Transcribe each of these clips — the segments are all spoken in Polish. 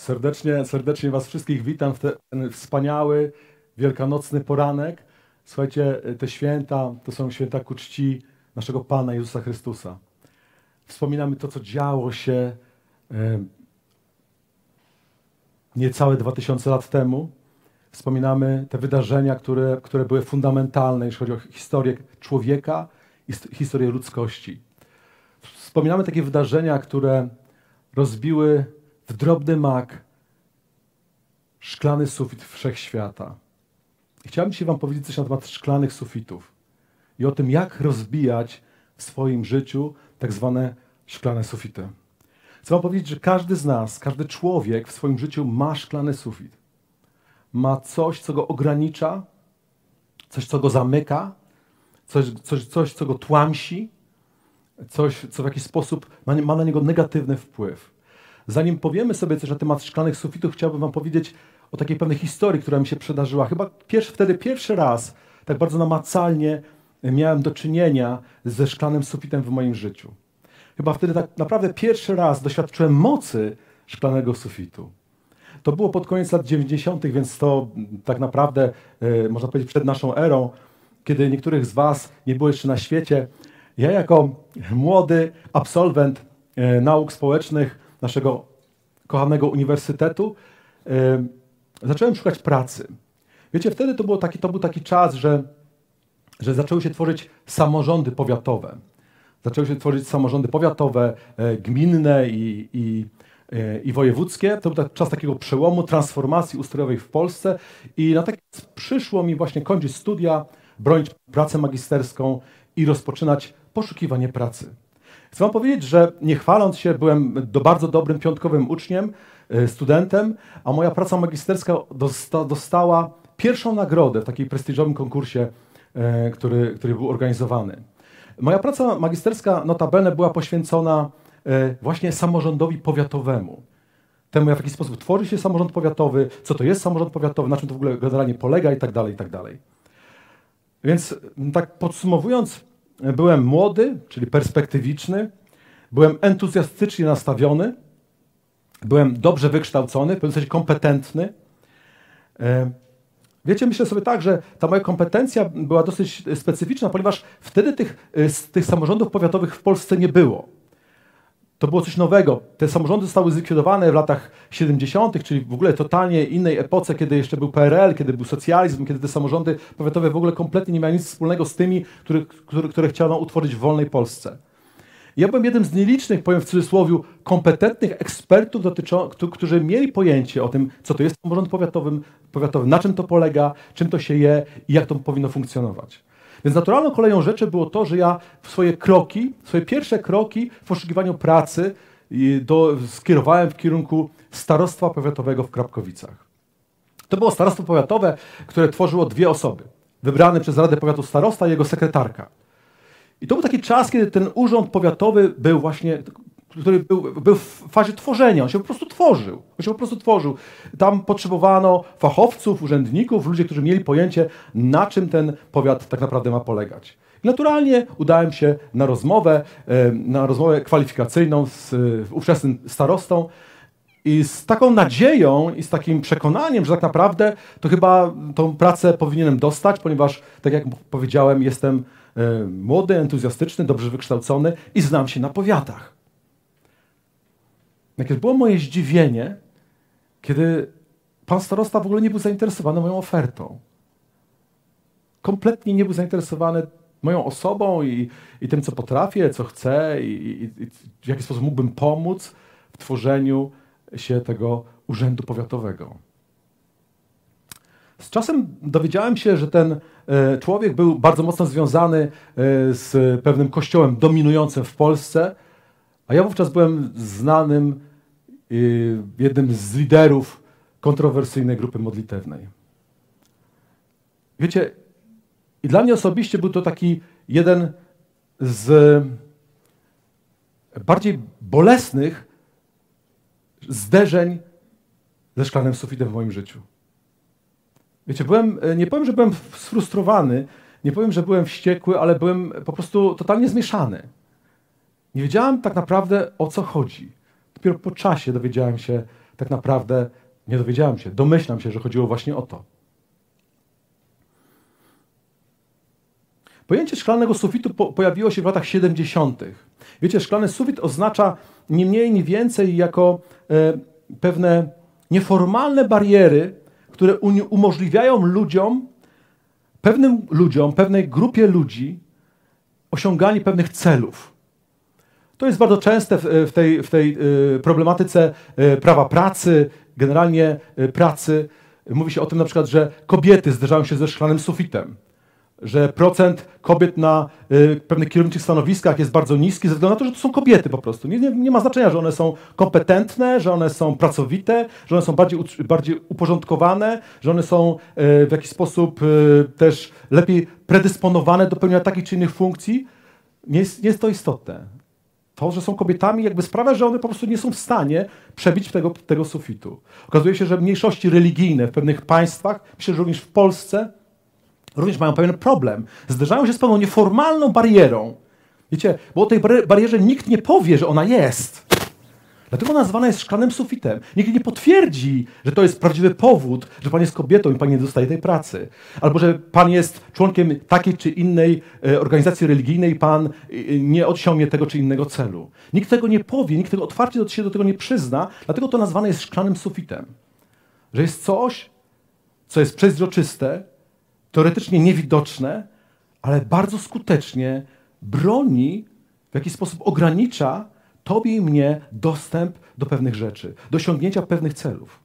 Serdecznie, serdecznie Was wszystkich witam w ten wspaniały, wielkanocny poranek. Słuchajcie, te święta to są święta ku czci naszego Pana Jezusa Chrystusa. Wspominamy to, co działo się niecałe 2000 lat temu. Wspominamy te wydarzenia, które, które były fundamentalne, jeśli chodzi o historię człowieka i historię ludzkości. Wspominamy takie wydarzenia, które rozbiły w drobny mak szklany sufit wszechświata. Chciałbym dzisiaj Wam powiedzieć coś na temat szklanych sufitów i o tym, jak rozbijać w swoim życiu tak zwane szklane sufity. Chcę Wam powiedzieć, że każdy z nas, każdy człowiek w swoim życiu ma szklany sufit. Ma coś, co go ogranicza, coś, co go zamyka, coś, coś, coś co go tłamsi, coś, co w jakiś sposób ma, ma na niego negatywny wpływ. Zanim powiemy sobie coś na temat szklanych sufitów, chciałbym Wam powiedzieć o takiej pewnej historii, która mi się przydarzyła. Chyba pierwszy, wtedy pierwszy raz tak bardzo namacalnie miałem do czynienia ze szklanym sufitem w moim życiu. Chyba wtedy tak naprawdę pierwszy raz doświadczyłem mocy szklanego sufitu. To było pod koniec lat 90., więc to tak naprawdę, e, można powiedzieć, przed naszą erą, kiedy niektórych z Was nie było jeszcze na świecie. Ja, jako młody absolwent e, nauk społecznych, naszego kochanego uniwersytetu, zacząłem szukać pracy. Wiecie, wtedy to, było taki, to był taki czas, że, że zaczęły się tworzyć samorządy powiatowe. Zaczęły się tworzyć samorządy powiatowe, e, gminne i, i, e, i wojewódzkie. To był czas takiego przełomu, transformacji ustrojowej w Polsce i na taki przyszło mi właśnie kończyć studia, bronić pracę magisterską i rozpoczynać poszukiwanie pracy. Chcę wam powiedzieć, że nie chwaląc się, byłem do bardzo dobrym piątkowym uczniem, e, studentem, a moja praca magisterska dosta, dostała pierwszą nagrodę w takim prestiżowym konkursie, e, który, który był organizowany. Moja praca magisterska notabene była poświęcona e, właśnie samorządowi powiatowemu. Temu, w jaki sposób tworzy się samorząd powiatowy, co to jest samorząd powiatowy, na czym to w ogóle generalnie polega i tak dalej, i tak dalej. Więc tak podsumowując, byłem młody, czyli perspektywiczny, byłem entuzjastycznie nastawiony, byłem dobrze wykształcony, w pewnym sensie kompetentny. E, wiecie, myślę sobie tak, że ta moja kompetencja była dosyć specyficzna, ponieważ wtedy tych, e, tych samorządów powiatowych w Polsce nie było. To było coś nowego. Te samorządy zostały zlikwidowane w latach 70., czyli w ogóle totalnie innej epoce, kiedy jeszcze był PRL, kiedy był socjalizm, kiedy te samorządy powiatowe w ogóle kompletnie nie miały nic wspólnego z tymi, które, które, które chciano utworzyć w wolnej Polsce. Ja byłem jednym z nielicznych, powiem w cudzysłowie, kompetentnych ekspertów, którzy mieli pojęcie o tym, co to jest samorząd powiatowy, powiatowy, na czym to polega, czym to się je i jak to powinno funkcjonować. Więc naturalną koleją rzeczy było to, że ja swoje kroki, swoje pierwsze kroki w poszukiwaniu pracy do, skierowałem w kierunku starostwa powiatowego w Krapkowicach. To było starostwo powiatowe, które tworzyło dwie osoby. Wybrany przez Radę Powiatu starosta i jego sekretarka. I to był taki czas, kiedy ten urząd powiatowy był właśnie który był, był, w fazie tworzenia. On się po prostu tworzył. On się po prostu tworzył. Tam potrzebowano fachowców, urzędników, ludzi, którzy mieli pojęcie, na czym ten powiat tak naprawdę ma polegać. I naturalnie udałem się na rozmowę, na rozmowę kwalifikacyjną z ówczesnym starostą i z taką nadzieją i z takim przekonaniem, że tak naprawdę to chyba tą pracę powinienem dostać, ponieważ, tak jak powiedziałem, jestem młody, entuzjastyczny, dobrze wykształcony i znam się na powiatach. Jakie było moje zdziwienie, kiedy pan starosta w ogóle nie był zainteresowany moją ofertą. Kompletnie nie był zainteresowany moją osobą i, i tym, co potrafię, co chcę i, i, i w jaki sposób mógłbym pomóc w tworzeniu się tego urzędu powiatowego. Z czasem dowiedziałem się, że ten e, człowiek był bardzo mocno związany e, z pewnym kościołem dominującym w Polsce, a ja wówczas byłem znanym jednym z liderów kontrowersyjnej grupy modlitewnej. Wiecie, i dla mnie osobiście był to taki jeden z bardziej bolesnych zderzeń ze szklanym sufitem w moim życiu. Wiecie, byłem, nie powiem, że byłem sfrustrowany, nie powiem, że byłem wściekły, ale byłem po prostu totalnie zmieszany. Nie wiedziałem tak naprawdę o co chodzi. Dopiero po czasie dowiedziałem się tak naprawdę nie dowiedziałem się, domyślam się, że chodziło właśnie o to. Pojęcie szklanego sufitu po, pojawiło się w latach 70. Wiecie, szklany sufit oznacza nie mniej, nie więcej jako e, pewne nieformalne bariery, które umożliwiają ludziom, pewnym ludziom, pewnej grupie ludzi osiąganie pewnych celów. To jest bardzo częste w, tej, w tej e, problematyce e, prawa pracy, generalnie e, pracy. Mówi się o tym na przykład, że kobiety zderzają się ze szklanym sufitem że procent kobiet na y, pewnych kierowniczych stanowiskach jest bardzo niski ze względu na to, że to są kobiety po prostu. Nie, nie, nie, ma znaczenia, że one są kompetentne, że one są pracowite, że one są bardziej, bardziej uporządkowane, że one są y, w jakiś sposób y, też lepiej predysponowane do pełnienia takich czy innych funkcji. Nie jest, nie jest to istotne. To, że są kobietami, jakby sprawia, że one po prostu nie są w stanie przebić tego, tego sufitu. Okazuje się, że mniejszości religijne w pewnych państwach, myślę, że również w Polsce, również mają pewien problem. Zderzają się z pewną nieformalną barierą. Wiecie, bo o tej barierze nikt nie powie, że ona jest. Dlatego nazwana jest szklanym sufitem. Nikt nie potwierdzi, że to jest prawdziwy powód, że pan jest kobietą i pan nie dostaje tej pracy. Albo że pan jest członkiem takiej czy innej e, organizacji religijnej i pan e, nie osiągnie tego czy innego celu. Nikt tego nie powie, nikt tego otwarcie się do tego nie przyzna, dlatego to nazwane jest szklanym sufitem. Że jest coś, co jest przezroczyste, teoretycznie niewidoczne, ale bardzo skutecznie broni, w jakiś sposób ogranicza Tobie i mnie dostęp do pewnych rzeczy, do osiągnięcia pewnych celów.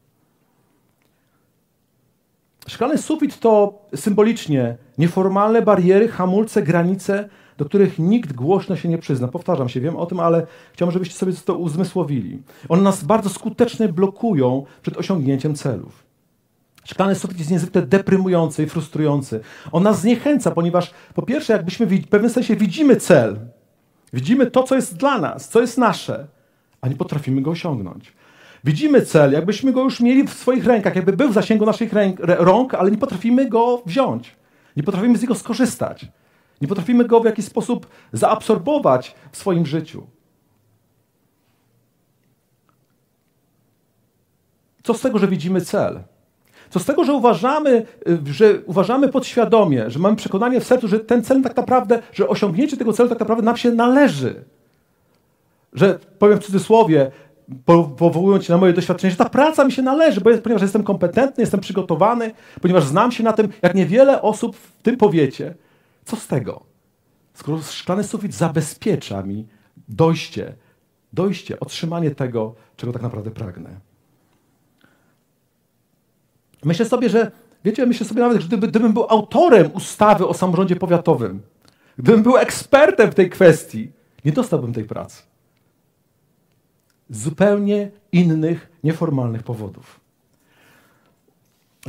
Szklany sufit to symbolicznie nieformalne bariery, hamulce, granice, do których nikt głośno się nie przyzna. Powtarzam się, wiem o tym, ale chciałbym, żebyście sobie to uzmysłowili. One nas bardzo skutecznie blokują przed osiągnięciem celów. Szklany sufit jest niezwykle deprymujący i frustrujący. On nas zniechęca, ponieważ po pierwsze, jakbyśmy w pewnym sensie widzimy cel, widzimy to, co jest dla nas, co jest nasze, a nie potrafimy go osiągnąć. Widzimy cel, jakbyśmy go już mieli w swoich rękach, jakby był w zasięgu naszych rąk, ale nie potrafimy go wziąć. Nie potrafimy z niego skorzystać. Nie potrafimy go w jakiś sposób zaabsorbować w swoim życiu. Co z tego, że widzimy cel? Co z tego, że uważamy, y, że uważamy podświadomie, że mamy przekonanie w sercu, że ten cel tak naprawdę, że osiągnięcie tego celu tak naprawdę nam się należy. Że, powiem w cudzysłowie, powołując się na moje doświadczenie, że ta praca mi się należy, ponieważ jestem kompetentny, jestem przygotowany, ponieważ znam się na tym, jak niewiele osób w tym powiecie. Co z tego? Skoro szklany sufit zabezpiecza mi dojście, dojście, otrzymanie tego, czego tak naprawdę pragnę. Myślę sobie, że, wiecie, myślę sobie nawet, że gdyby, gdybym był autorem ustawy o samorządzie powiatowym, gdybym był ekspertem w tej kwestii, nie dostałbym tej pracy. Z zupełnie innych, nieformalnych powodów.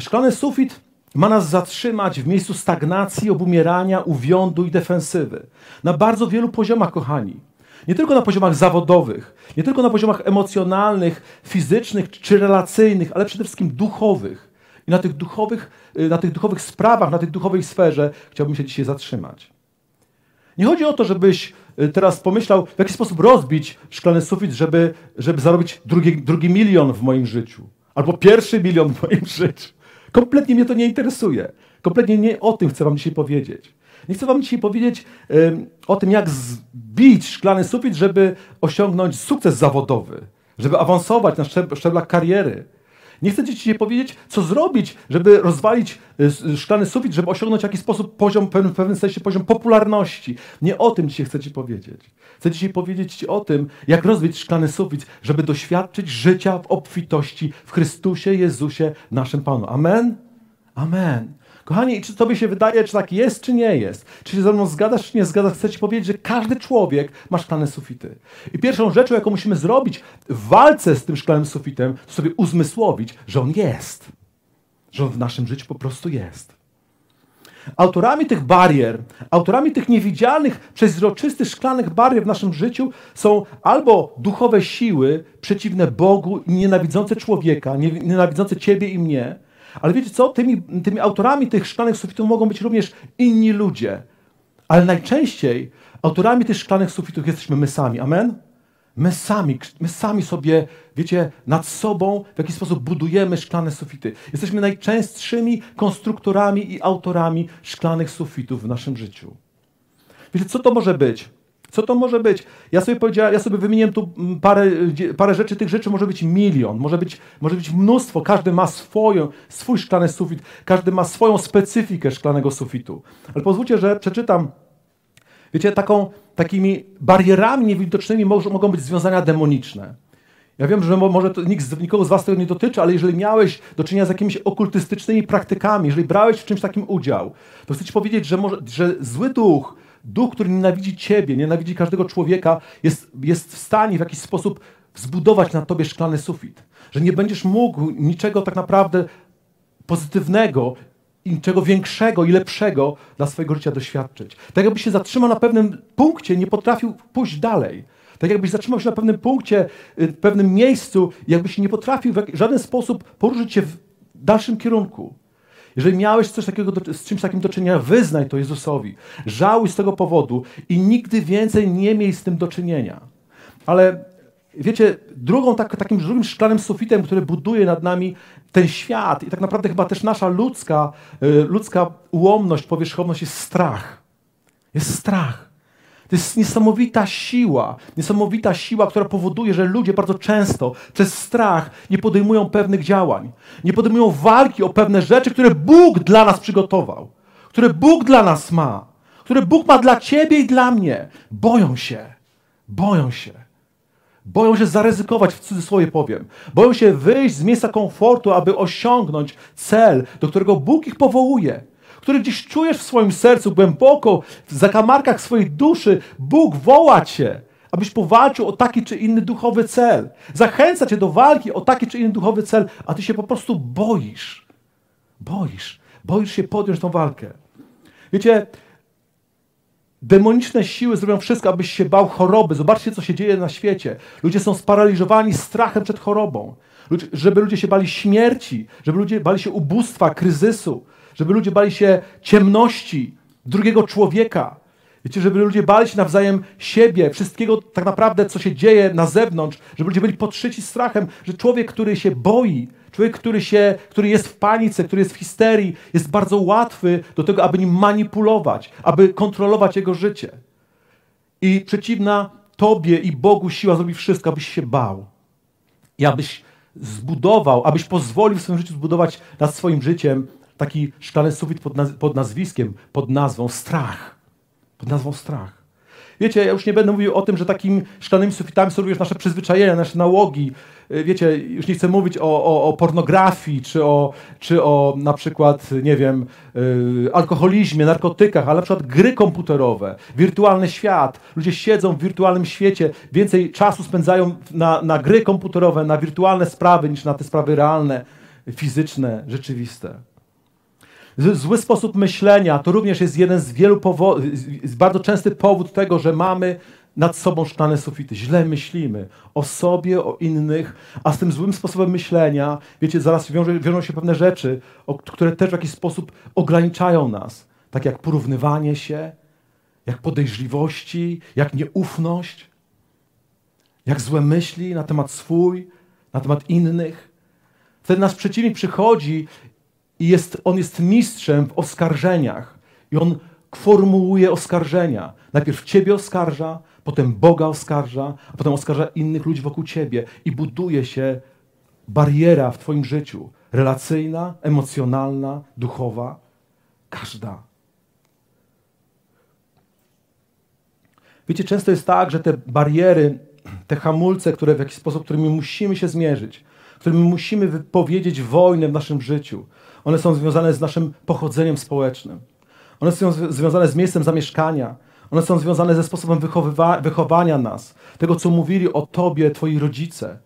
Szklany sufit ma nas zatrzymać w miejscu stagnacji, obumierania, uwiądu i defensywy. Na bardzo wielu poziomach, kochani. Nie tylko na poziomach zawodowych, nie tylko na poziomach emocjonalnych, fizycznych czy relacyjnych, ale przede wszystkim duchowych. I na tych duchowych, y, na tych duchowych sprawach, na tej duchowej sferze chciałbym się dzisiaj zatrzymać. Nie chodzi o to, żebyś y, teraz pomyślał, w jaki sposób rozbić szklany sufit, żeby, żeby zarobić drugi, drugi milion w moim życiu. Albo pierwszy milion w moim życiu. Kompletnie mnie to nie interesuje. Kompletnie nie o tym chcę wam dzisiaj powiedzieć. Nie chcę wam dzisiaj powiedzieć um, o tym, jak zbić szklany sufit, żeby osiągnąć sukces zawodowy, żeby awansować na szczeblach kariery, nie chcę ci powiedzieć, co zrobić, żeby rozwalić y, szklany sufit, żeby osiągnąć w jakiś sposób poziom, w pewnym sensie poziom popularności. Nie o tym dzisiaj chcę ci powiedzieć. Chcę dzisiaj powiedzieć ci o tym, jak rozbić szklany sufit, żeby doświadczyć życia w obfitości w Chrystusie Jezusie, naszym Panu. Amen? Amen. Kochani, czy tobie się wydaje, czy tak jest, czy nie jest? Czy się ze mną zgadasz, czy nie zgadasz? Chcę ci powiedzieć, że każdy człowiek ma szklane sufity. I pierwszą rzeczą, jaką musimy zrobić w walce z tym szklanym sufitem, to sobie uzmysłowić, że on jest. Że on w naszym życiu po prostu jest. Autorami tych barier, autorami tych niewidzialnych, przezroczystych, szklanych barier w naszym życiu są albo duchowe siły przeciwne Bogu i nienawidzące człowieka, nienawidzące ciebie i mnie, ale wiecie co? Tymi, tymi autorami tych szklanych sufitów mogą być również inni ludzie. Ale najczęściej autorami tych szklanych sufitów jesteśmy my sami. Amen? My sami, my sami sobie, wiecie, nad sobą w jakiś sposób budujemy szklane sufity. Jesteśmy najczęstszymi konstruktorami i autorami szklanych sufitów w naszym życiu. Wiecie, co to może być? Co to może być? Ja sobie powiedziałem, ja sobie wymieniłem tu mm, parę, parę rzeczy, tych rzeczy może być milion, może być, może być mnóstwo, każdy ma swoją, swój szklany sufit, każdy ma swoją specyfikę szklanego sufitu. Ale pozwólcie, że przeczytam, wiecie, taką, takimi barierami niewidocznymi mogą być związania demoniczne. Ja wiem, że może to nikt, nikogo z was tego nie dotyczy, ale jeżeli miałeś do czynienia z jakimiś okultystycznymi praktykami, jeżeli brałeś w czymś takim udział, to chcę ci powiedzieć, że, może, że zły duch, duch, który nienawidzi ciebie, nienawidzi każdego człowieka, jest, jest w stanie w jakiś sposób zbudować na tobie szklany sufit. Że nie będziesz mógł niczego tak naprawdę pozytywnego, niczego większego i lepszego dla swojego życia doświadczyć. Tak jakbyś się zatrzymał na pewnym punkcie, nie potrafił pójść dalej. Tak jakbyś zatrzymał się na pewnym punkcie, y, w pewnym miejscu, jakbyś nie potrafił w żaden sposób poruszyć się w dalszym kierunku. Jeżeli miałeś coś takiego, z czymś takim do czynienia, wyznaj to Jezusowi. Żałuj z tego powodu i nigdy więcej nie miej z tym do czynienia. Ale wiecie, drugą tak, takim drugim szklanym sufitem, który buduje nad nami ten świat i tak naprawdę chyba też nasza ludzka, y, ludzka ułomność, powierzchowność jest strach. Jest strach. To jest niesamowita siła, niesamowita siła, która powoduje, że ludzie bardzo często przez strach nie podejmują pewnych działań, nie podejmują walki o pewne rzeczy, które Bóg dla nas przygotował, które Bóg dla nas ma, które Bóg ma dla ciebie i dla mnie. Boją się, boją się. Boją się zaryzykować, w cudzysłowie powiem. Boją się wyjść z miejsca komfortu, aby osiągnąć cel, do którego Bóg ich powołuje który gdzieś czujesz w swoim sercu, głęboko, w zakamarkach swojej duszy, Bóg woła cię, abyś powalczył o taki czy inny duchowy cel. Zachęca cię do walki o taki czy inny duchowy cel, a ty się po prostu boisz. Boisz. Boisz się podjąć tą walkę. Wiecie, demoniczne siły zrobią wszystko, abyś się bał choroby. Zobaczcie, co się dzieje na świecie. Ludzie są sparaliżowani strachem przed chorobą. Żeby ludzie się bali śmierci, żeby ludzie bali się ubóstwa, kryzysu, żeby ludzie bali się ciemności, drugiego człowieka. Wiecie, żeby ludzie bali się nawzajem siebie, wszystkiego tak naprawdę, co się dzieje na zewnątrz, żeby ludzie byli podszyci strachem, że człowiek, który się boi, człowiek, który, się, który jest w panice, który jest w histerii, jest bardzo łatwy do tego, aby nim manipulować, aby kontrolować jego życie. I przeciwna Tobie i Bogu siła zrobi wszystko, abyś się bał. I abyś zbudował, abyś pozwolił w swoim życiu zbudować nad swoim życiem taki szklany sufit pod, naz pod nazwiskiem, pod nazwą strach. Pod nazwą strach. Wiecie, ja już nie będę mówił o tym, że takimi szklanymi sufitami są również nasze przyzwyczajenia, nasze nałogi. Y, wiecie, już nie chcę mówić o, o, o pornografii, czy o, czy o na przykład, nie wiem, yy, alkoholizmie, narkotykach, ale na przykład gry komputerowe, wirtualny świat. Ludzie siedzą w wirtualnym świecie, więcej czasu spędzają na, na gry komputerowe, na wirtualne sprawy, niż na te sprawy realne, fizyczne, rzeczywiste. Zły sposób myślenia to również jest jeden z wielu powodów, bardzo częsty powód tego, że mamy nad sobą szklane sufity. Źle myślimy o sobie, o innych, a z tym złym sposobem myślenia, wiecie, zaraz wiąże, wiążą się pewne rzeczy, które też w jakiś sposób ograniczają nas. Tak jak porównywanie się, jak podejrzliwości, jak nieufność, jak złe myśli na temat swój, na temat innych. Wtedy nasz przeciwnik przychodzi i jest, on jest mistrzem w oskarżeniach. I on formułuje oskarżenia. Najpierw ciebie oskarża, potem Boga oskarża, a potem oskarża innych ludzi wokół ciebie i buduje się bariera w twoim życiu. Relacyjna, emocjonalna, duchowa. Każda. Wiecie, często jest tak, że te bariery, te hamulce, które w jakiś sposób, którymi musimy się zmierzyć, którymi musimy wypowiedzieć wojnę w naszym życiu, one są związane z naszym pochodzeniem społecznym. One są związane z miejscem zamieszkania. One są związane ze sposobem wychowywa- wychowania nas. Tego, co mówili o Tobie Twoi rodzice,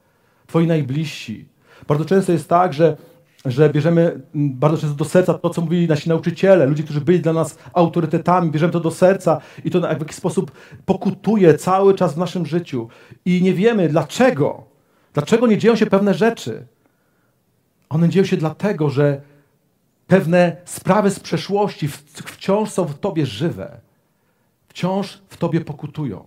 Twoi najbliżsi. Bardzo często jest tak, że, że bierzemy bardzo często do serca to, co mówili nasi nauczyciele, ludzie, którzy byli dla nas autorytetami, bierzemy to do serca i to w jakiś sposób pokutuje cały czas w naszym życiu. I nie wiemy dlaczego. Dlaczego nie dzieją się pewne rzeczy? One dzieją się dlatego, że pewne sprawy z przeszłości wciąż są w tobie żywe, wciąż w tobie pokutują.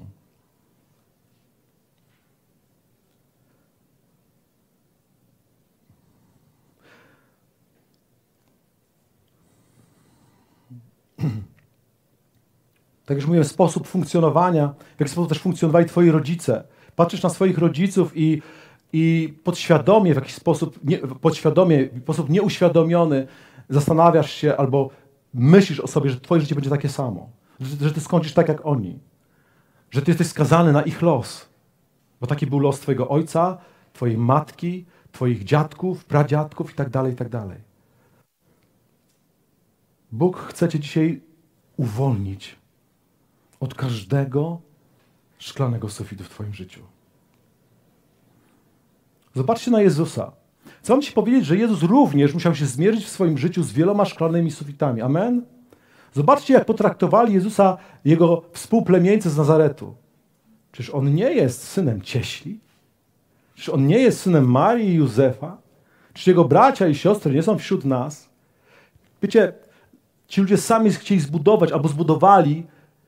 Tak jak już mówiłem, sposób funkcjonowania, w jaki sposób też funkcjonowali twoi rodzice. Patrzysz na swoich rodziców i i podświadomie, w jakiś sposób, nie, podświadomie, w sposób nieuświadomiony zastanawiasz się albo myślisz o sobie, że twoje życie będzie takie samo. Że, że ty skończysz tak jak oni. Że ty jesteś skazany na ich los. Bo taki był los twojego ojca, twojej matki, twoich dziadków, pradziadków i tak dalej, i tak dalej. Bóg chce cię dzisiaj uwolnić od każdego szklanego sufitu w twoim życiu. Zobaczcie na Jezusa. Chcę wam ci powiedzieć, że Jezus również musiał się zmierzyć w swoim życiu z wieloma szklanymi sufitami. Amen? Zobaczcie, jak potraktowali Jezusa jego współplemieńcy z Nazaretu. Czyż on nie jest synem cieśli? Czyż on nie jest synem Marii i Józefa? Czy jego bracia i siostry nie są wśród nas? Wiecie, ci ludzie sami chcieli zbudować albo zbudowali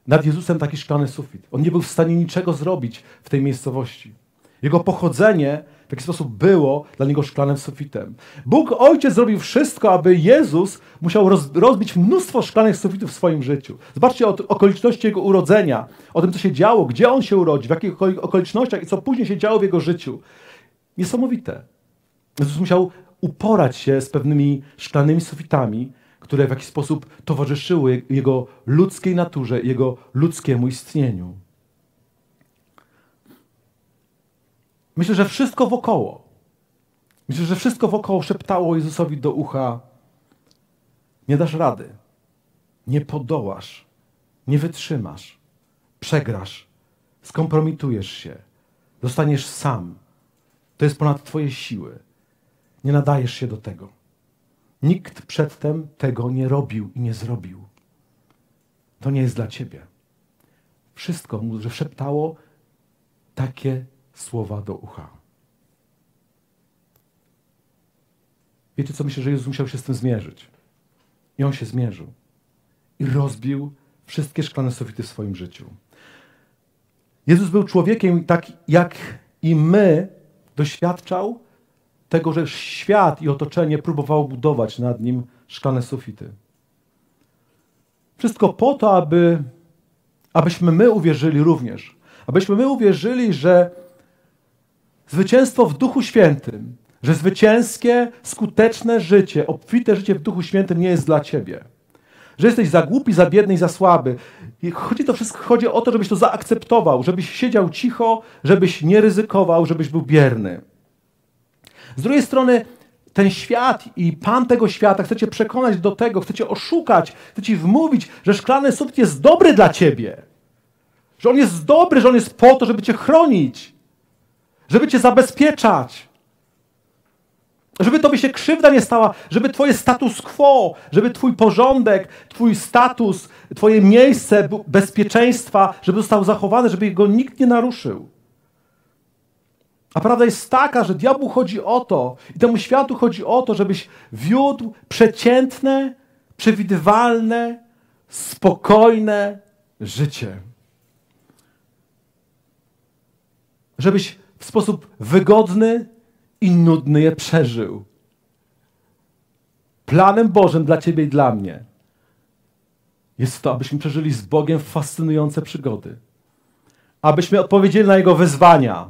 nad Jezusem taki szklany sufit. On nie był w stanie niczego zrobić w tej miejscowości. Jego pochodzenie w jaki sposób było dla niego szklanym sufitem. Bóg Ojciec zrobił wszystko, aby Jezus musiał roz, rozbić mnóstwo szklanych sufitów w swoim życiu. Zobaczcie o okoliczności Jego urodzenia, o tym, co się działo, gdzie On się urodził, w jakich okolicznościach i co później się działo w Jego życiu. Niesamowite. Jezus musiał uporać się z pewnymi szklanymi sufitami, które w jakiś sposób towarzyszyły Jego ludzkiej naturze, Jego ludzkiemu istnieniu. Myślę, że wszystko wokoło. Myślę, że wszystko wokoło szeptało Jezusowi do ucha: Nie dasz rady, nie podołasz, nie wytrzymasz, przegrasz, skompromitujesz się, zostaniesz sam. To jest ponad Twoje siły. Nie nadajesz się do tego. Nikt przedtem tego nie robił i nie zrobił. To nie jest dla Ciebie. Wszystko mu, szeptało takie słowa do ucha. Wiecie co? Myślę, że Jezus musiał się z tym zmierzyć. I On się zmierzył. I rozbił wszystkie szklane sufity w swoim życiu. Jezus był człowiekiem tak jak i my doświadczał tego, że świat i otoczenie próbowało budować nad nim szklane sufity. Wszystko po to, aby, abyśmy my uwierzyli również. Abyśmy my uwierzyli, że Zwycięstwo w Duchu Świętym, że zwycięskie, skuteczne życie, obfite życie w Duchu Świętym nie jest dla ciebie. Że jesteś za głupi, za biedny i za słaby. I chodzi to wszystko chodzi o to, żebyś to zaakceptował, żebyś siedział cicho, żebyś nie ryzykował, żebyś był bierny. Z drugiej strony ten świat i Pan tego świata chce cię przekonać do tego, chce cię oszukać, chce ci wmówić, że szklany sufit jest dobry dla ciebie. Że on jest dobry, że on jest po to, żeby cię chronić żeby cię zabezpieczać. Żeby tobie się krzywda nie stała, żeby twoje status quo, żeby twój porządek, twój status, twoje miejsce bezpieczeństwa, żeby został zachowany, żeby go nikt nie naruszył. A prawda jest taka, że diabłu chodzi o to, i temu światu chodzi o to, żebyś wiódł przeciętne, przewidywalne, spokojne życie. Żebyś w sposób wygodny i nudny je przeżył. Planem Bożym dla Ciebie i dla mnie jest to, abyśmy przeżyli z Bogiem fascynujące przygody. Abyśmy odpowiedzieli na Jego wyzwania.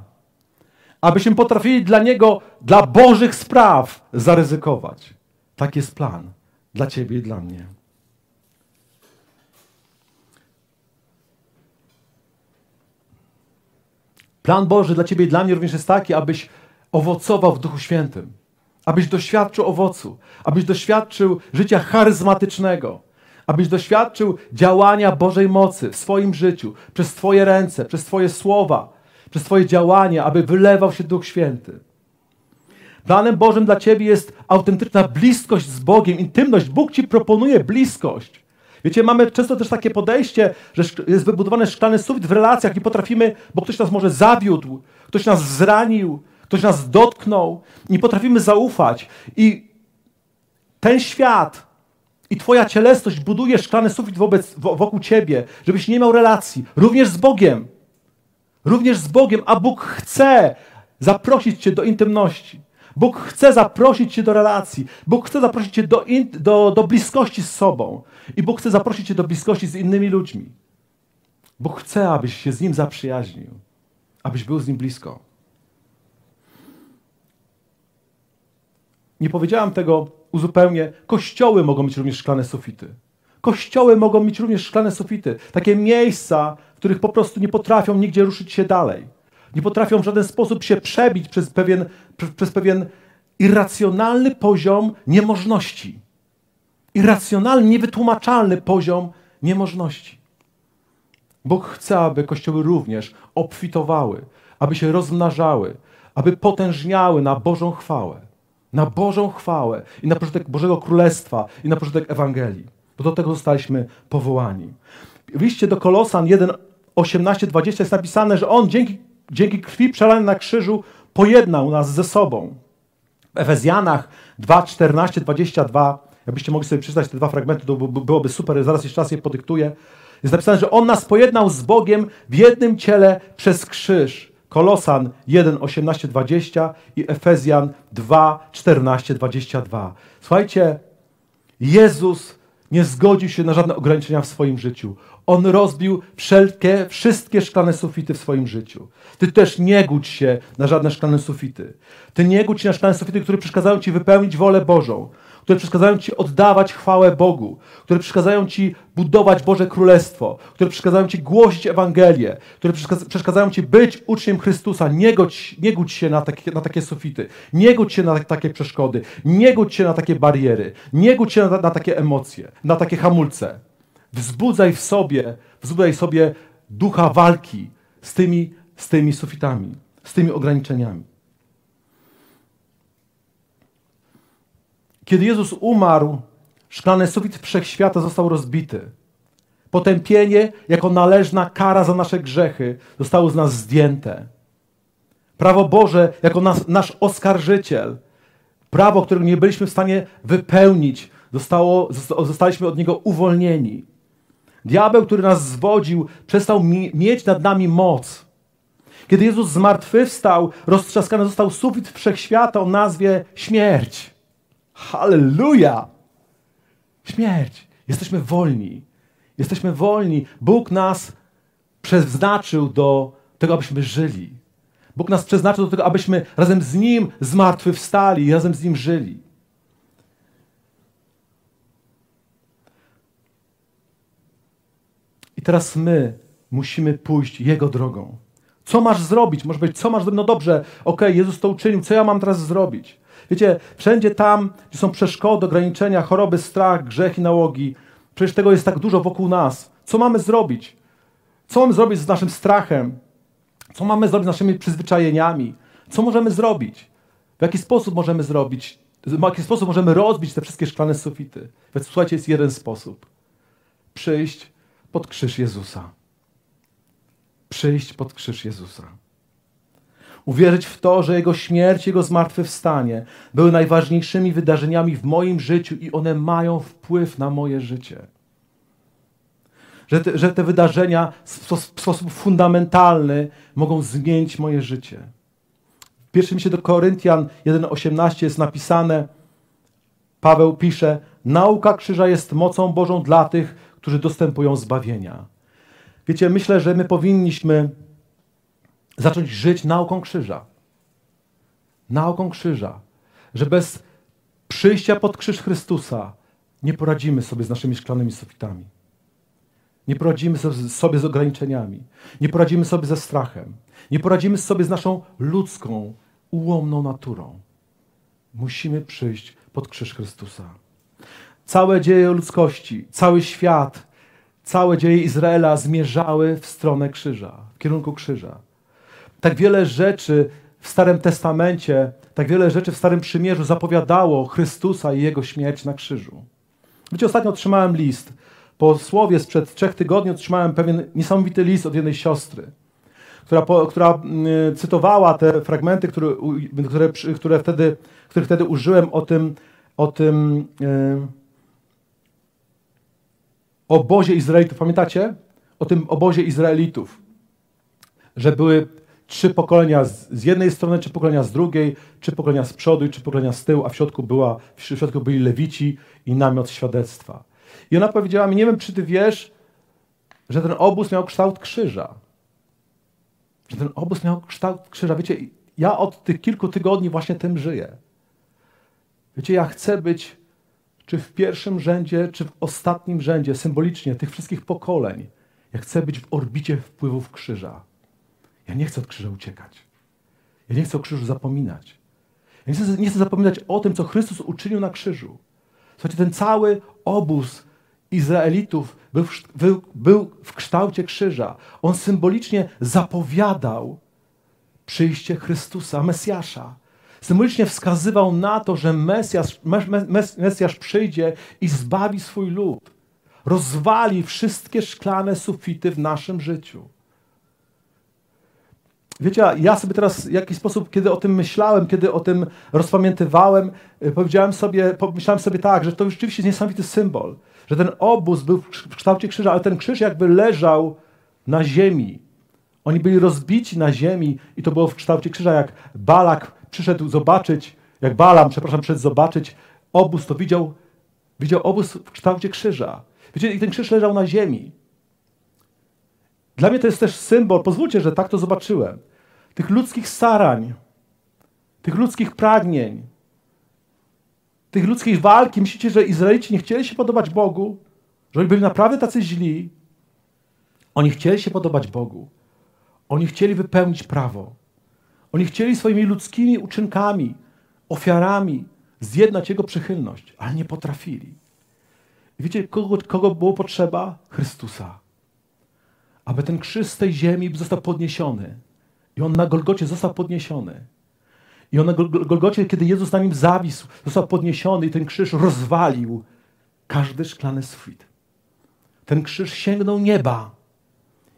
Abyśmy potrafili dla Niego, dla Bożych spraw zaryzykować. Tak jest plan dla Ciebie i dla mnie. Plan Boży dla ciebie i dla mnie również jest taki, abyś owocował w Duchu Świętym, abyś doświadczył owocu, abyś doświadczył życia charyzmatycznego, abyś doświadczył działania Bożej mocy w swoim życiu, przez Twoje ręce, przez Twoje słowa, przez Twoje działanie, aby wylewał się Duch Święty. Planem Bożym dla Ciebie jest autentyczna bliskość z Bogiem, intymność. Bóg Ci proponuje bliskość. Wiecie, mamy często też takie podejście, że jest wybudowany szklany sufit w relacjach i potrafimy, bo ktoś nas może zawiódł, ktoś nas zranił, ktoś nas dotknął, nie potrafimy zaufać. I ten świat i Twoja cielesność buduje szklany sufit wobec, wokół Ciebie, żebyś nie miał relacji, również z Bogiem. Również z Bogiem, a Bóg chce zaprosić Cię do intymności. Bóg chce zaprosić Cię do relacji. Bóg chce zaprosić Cię do, in, do, do bliskości z sobą. I Bóg chce zaprosić Cię do bliskości z innymi ludźmi. Bóg chce, abyś się z Nim zaprzyjaźnił, abyś był z Nim blisko. Nie powiedziałam tego uzupełnię. Kościoły mogą mieć również szklane sufity. Kościoły mogą mieć również szklane sufity. Takie miejsca, w których po prostu nie potrafią nigdzie ruszyć się dalej. Nie potrafią w żaden sposób się przebić przez pewien, przez pewien irracjonalny poziom niemożności. Irracjonalny, niewytłumaczalny poziom niemożności. Bóg chce, aby kościoły również obfitowały, aby się rozmnażały, aby potężniały na Bożą chwałę. Na Bożą chwałę i na pożytek Bożego Królestwa i na pożytek Ewangelii. Bo do tego zostaliśmy powołani. W liście do Kolosan 1, 18, 20 jest napisane, że On dzięki, dzięki krwi przelanej na krzyżu pojednał nas ze sobą. W Efezjanach 2, 14, 22, jakbyście mogli sobie przeczytać te dwa fragmenty, to byłoby super, zaraz jeszcze raz je podyktuję. Jest napisane, że On nas pojednał z Bogiem w jednym ciele przez krzyż. Kolosan 1, 18, 20 i Efezjan 2, 14, 22. Słuchajcie, Jezus nie zgodził się na żadne ograniczenia w swoim życiu. On rozbił wszelkie, wszystkie szklane sufity w swoim życiu. Ty też nie gódź się na żadne szklane sufity. Ty nie gódź się na szklane sufity, które przeszkadzają ci wypełnić wolę Bożą które przeszkadzają Ci oddawać chwałę Bogu, które przeszkadzają Ci budować Boże Królestwo, które przeszkadzają Ci głosić Ewangelię, które przeszkadzają Ci być uczniem Chrystusa. Nie godź, nie gódź się na takie, na takie sufity, nie gódź się na takie przeszkody, nie gódź się na takie bariery, nie gódź się na, na takie emocje, na takie hamulce. Wzbudzaj w sobie, wzbudzaj sobie ducha walki z tymi, z tymi sufitami, z tymi ograniczeniami. Kiedy Jezus umarł, szklany sufit wszechświata został rozbity. Potępienie jako należna kara za nasze grzechy zostało z nas zdjęte. Prawo Boże jako nas, nasz oskarżyciel, prawo, którego nie byliśmy w stanie wypełnić, zostało, zostaliśmy od niego uwolnieni. Diabeł, który nas zwodził, przestał mi, mieć nad nami moc. Kiedy Jezus zmartwychwstał, roztrzaskany został sufit wszechświata o nazwie śmierć. Halleluja! Śmierć. Jesteśmy wolni. Jesteśmy wolni. Bóg nas przeznaczył do tego, abyśmy żyli. Bóg nas przeznaczył do tego, abyśmy razem z Nim zmartwychwstali i razem z Nim żyli. Teraz my musimy pójść Jego drogą. Co masz zrobić? Może być, co masz zrobić? No dobrze, okej, okay, Jezus to uczynił, co ja mam teraz zrobić? Wiecie, wszędzie tam, gdzie są przeszkody, ograniczenia, choroby, strach, grzech i nałogi, przecież tego jest tak dużo wokół nas. Co mamy zrobić? Co mamy zrobić z naszym strachem? Co mamy zrobić z naszymi przyzwyczajeniami? Co możemy zrobić? W jaki sposób możemy zrobić? W jaki sposób możemy rozbić te wszystkie szklane sufity? Więc słuchajcie, jest jeden sposób. Przyjść pod krzyż Jezusa. Przyjść pod krzyż Jezusa. Uwierzyć w to, że Jego śmierć, Jego zmartwychwstanie były najważniejszymi wydarzeniami w moim życiu i one mają wpływ na moje życie. Że te, że te wydarzenia w sposób fundamentalny mogą zmienić moje życie. W pierwszym liście do Koryntian 1,18 jest napisane, Paweł pisze, nauka krzyża jest mocą Bożą dla tych, którzy dostępują zbawienia. Wiecie, myślę, że my powinniśmy zacząć żyć nauką krzyża. Nauką krzyża. Że bez przyjścia pod krzyż Chrystusa nie poradzimy sobie z naszymi szklanymi sufitami. Nie poradzimy sobie z ograniczeniami. Nie poradzimy sobie ze strachem. Nie poradzimy sobie z naszą ludzką, ułomną naturą. Musimy przyjść pod krzyż Chrystusa. Całe dzieje ludzkości, cały świat, całe dzieje Izraela zmierzały w stronę krzyża, w kierunku krzyża tak wiele rzeczy w Starym Testamencie, tak wiele rzeczy w Starym Przymierzu zapowiadało Chrystusa i Jego śmierć na krzyżu. Wiecie, ostatnio otrzymałem list. Po słowie sprzed trzech tygodni otrzymałem pewien niesamowity list od jednej siostry, która, po, która y, cytowała te fragmenty, które, które, które wtedy, których wtedy użyłem o tym, o tym y, obozie Izraelitów. Pamiętacie? O tym obozie Izraelitów. Że były trzy pokolenia z, z, jednej strony, trzy pokolenia z drugiej, trzy pokolenia z przodu i trzy pokolenia z tyłu, a w środku, była, w środku byli lewici i namiot świadectwa. I ona powiedziała mi, nie wiem, czy ty wiesz, że ten obóz miał kształt krzyża. Że ten obóz miał kształt krzyża. Wiecie, ja od tych kilku tygodni właśnie tym żyję. Wiecie, ja chcę być czy w pierwszym rzędzie, czy w ostatnim rzędzie, symbolicznie, tych wszystkich pokoleń. Ja chcę być w orbicie wpływów krzyża. Ja nie chcę od krzyża uciekać. Ja nie chcę o krzyżu zapominać. Ja nie chcę, nie chcę zapominać o tym, co Chrystus uczynił na krzyżu. Słuchajcie, ten cały obóz Izraelitów był w, był, był w kształcie krzyża. On symbolicznie zapowiadał przyjście Chrystusa, Mesjasza. Symbolicznie wskazywał na to, że Mesjasz, mes, Mesjasz przyjdzie i zbawi swój lud. Rozwali wszystkie szklane sufity w naszym życiu. Wiecie, ja sobie teraz w jakiś sposób, kiedy o tym myślałem, kiedy o tym rozpamiętywałem, y, powiedziałem sobie, pomyślałem sobie tak, że to rzeczywiście jest niesamowity symbol, że ten obóz był w kształcie krzyża, ale ten krzyż jakby leżał na ziemi. Oni byli rozbici na ziemi i to było w kształcie krzyża, jak Balak przyszedł zobaczyć, jak Balam, przepraszam, przyszedł zobaczyć obóz, to widział, widział obóz w kształcie krzyża. Wiecie, i ten krzyż leżał na ziemi. Dla mnie to jest też symbol, pozwólcie, że tak to zobaczyłem, tych ludzkich starań, tych ludzkich pragnień, tych ludzkiej walki. Myślicie, że Izraelici nie chcieli się podobać Bogu? Że oni byli naprawdę tacy źli? Oni chcieli się podobać Bogu. Oni chcieli wypełnić prawo. Oni chcieli swoimi ludzkimi uczynkami, ofiarami zjednać Jego przychylność, ale nie potrafili. I wiecie, kogo, kogo było potrzeba? Chrystusa. Aby ten krzyż z tej ziemi został podniesiony. I on na Golgocie został podniesiony. I on na Golgocie, kiedy Jezus na nim zawisł, został podniesiony i ten krzyż rozwalił każdy szklany sufit. Ten krzyż sięgnął nieba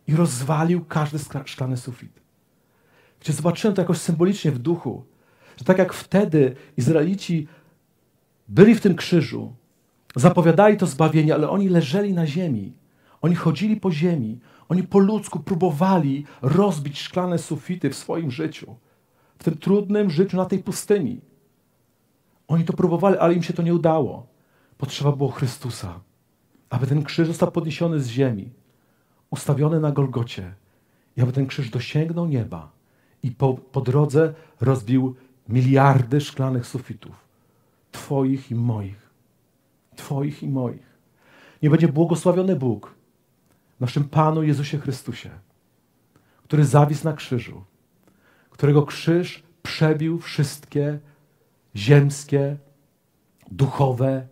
i rozwalił każdy szklany sufit. Gdzie zobaczyłem to jakoś symbolicznie w duchu, że tak jak wtedy Izraelici byli w tym krzyżu, zapowiadali to zbawienie, ale oni leżeli na ziemi. Oni chodzili po ziemi. Oni po ludzku próbowali rozbić szklane sufity w swoim życiu. W tym trudnym życiu na tej pustyni. Oni to próbowali, ale im się to nie udało. Potrzeba było Chrystusa, aby ten krzyż został podniesiony z ziemi, ustawiony na Golgocie i aby ten krzyż dosięgnął nieba i po, po drodze rozbił miliardy szklanych sufitów. Twoich i moich. Twoich i moich. Nie będzie błogosławiony Bóg, naszym Panu Jezusie Chrystusie, który zawisł na krzyżu, którego krzyż przebił wszystkie ziemskie, duchowe,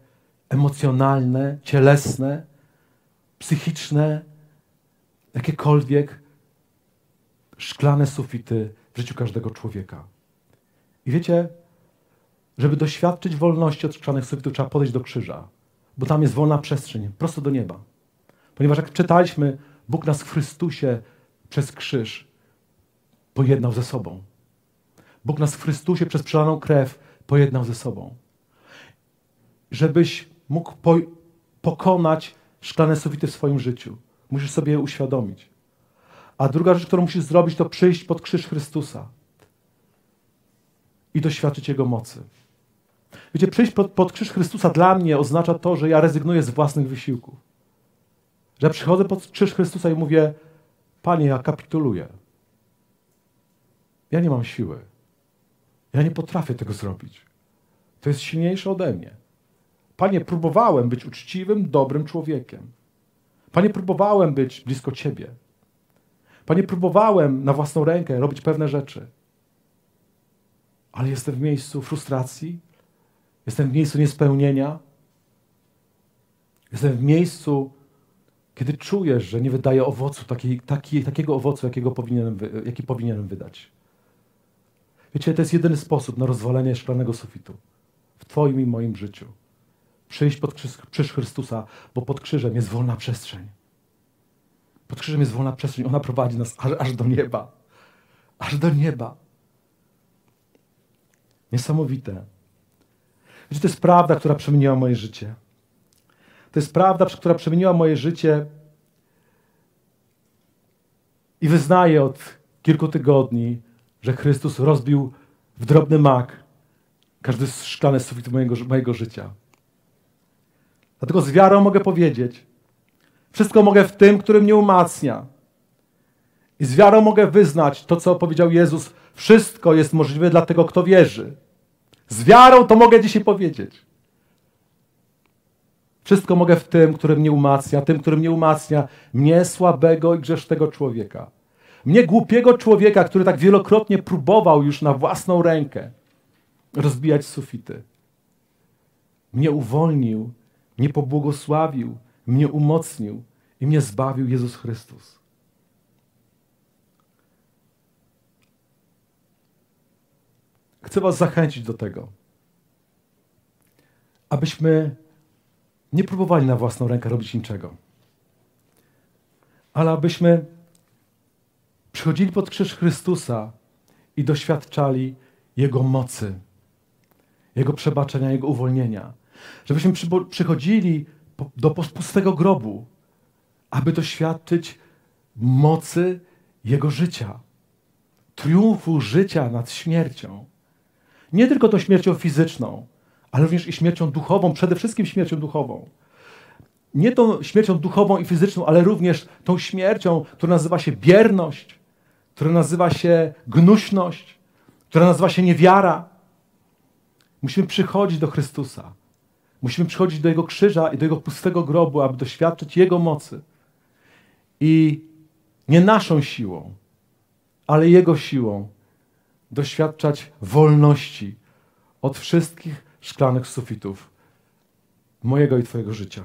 emocjonalne, cielesne, psychiczne, jakiekolwiek szklane sufity w życiu każdego człowieka. I wiecie, żeby doświadczyć wolności od szklanych sufitów, trzeba podejść do krzyża, bo tam jest wolna przestrzeń, prosto do nieba. Ponieważ jak czytaliśmy, Bóg nas w Chrystusie przez krzyż pojednał ze sobą. Bóg nas w Chrystusie przez przelaną krew pojednał ze sobą. Żebyś mógł po pokonać szklane sufity w swoim życiu, musisz sobie je uświadomić. A druga rzecz, którą musisz zrobić, to przyjść pod krzyż Chrystusa i doświadczyć Jego mocy. Wiecie, przyjść pod, pod krzyż Chrystusa dla mnie oznacza to, że ja rezygnuję z własnych wysiłków. Że przychodzę pod krzyż Chrystusa i mówię, Panie, ja kapituluję. Ja nie mam siły. Ja nie potrafię tego zrobić. To jest silniejsze ode mnie. Panie, próbowałem być uczciwym, dobrym człowiekiem. Panie, próbowałem być blisko Ciebie. Panie, próbowałem na własną rękę robić pewne rzeczy, ale jestem w miejscu frustracji, jestem w miejscu niespełnienia, jestem w miejscu, kiedy czujesz, że nie wydaje owocu, taki, taki, takiego owocu, jakiego powinienem, jaki powinienem wydać. Wiecie, to jest jedyny sposób na rozwalenie szklanego sufitu w Twoim i moim życiu. Przyjść pod krzyż, krzyż Chrystusa, bo pod krzyżem jest wolna przestrzeń. Pod krzyżem jest wolna przestrzeń. Ona prowadzi nas aż, aż do nieba. Aż do nieba. Niesamowite. Wiecie, to jest prawda, która przemieniła moje życie. To jest prawda, która przemieniła moje życie i wyznaję od kilku tygodni, że Chrystus rozbił w drobny mak każdy szklany sufit mojego, mojego życia. Dlatego z wiarą mogę powiedzieć, Wszystko mogę w tym, który mnie umacnia. I z wiarą mogę wyznać to, co powiedział Jezus. Wszystko jest możliwe dla tego, kto wierzy. Z wiarą to mogę dzisiaj powiedzieć. Wszystko mogę w tym, który mnie umacnia, tym, który mnie umacnia, mnie słabego i grzesznego człowieka. Mnie głupiego człowieka, który tak wielokrotnie próbował już na własną rękę rozbijać sufity. Mnie uwolnił, mnie pobłogosławił, mnie umocnił i mnie zbawił Jezus Chrystus. Chcę Was zachęcić do tego, abyśmy nie próbowali na własną rękę robić niczego, ale abyśmy przychodzili pod krzyż Chrystusa i doświadczali Jego mocy, Jego przebaczenia, Jego uwolnienia. Żebyśmy przychodzili do pustego grobu, aby doświadczyć mocy Jego życia, triumfu życia nad śmiercią. Nie tylko tą śmiercią fizyczną, ale również i śmiercią duchową, przede wszystkim śmiercią duchową. Nie tą śmiercią duchową i fizyczną, ale również tą śmiercią, która nazywa się bierność, która nazywa się gnuśność, która nazywa się niewiara. Musimy przychodzić do Chrystusa. Musimy przychodzić do Jego krzyża i do Jego pustego grobu, aby doświadczyć Jego mocy. I nie naszą siłą, ale Jego siłą doświadczać wolności od wszystkich szklanych sufitów mojego i Twojego życia.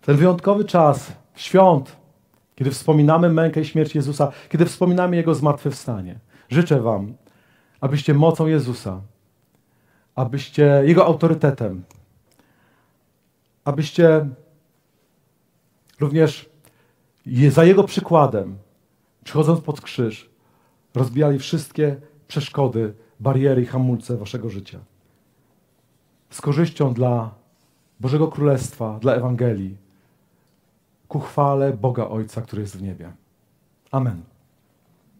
Ten wyjątkowy czas świąt, kiedy wspominamy mękę i śmierć Jezusa, kiedy wspominamy Jego zmartwychwstanie, życzę Wam, abyście mocą Jezusa, abyście Jego autorytetem, abyście również za Jego przykładem, przychodząc pod krzyż, rozbijali wszystkie przeszkody, bariery i hamulce waszego życia. Z korzyścią dla Bożego Królestwa, dla Ewangelii, ku chwale Boga Ojca, który jest w niebie. Amen.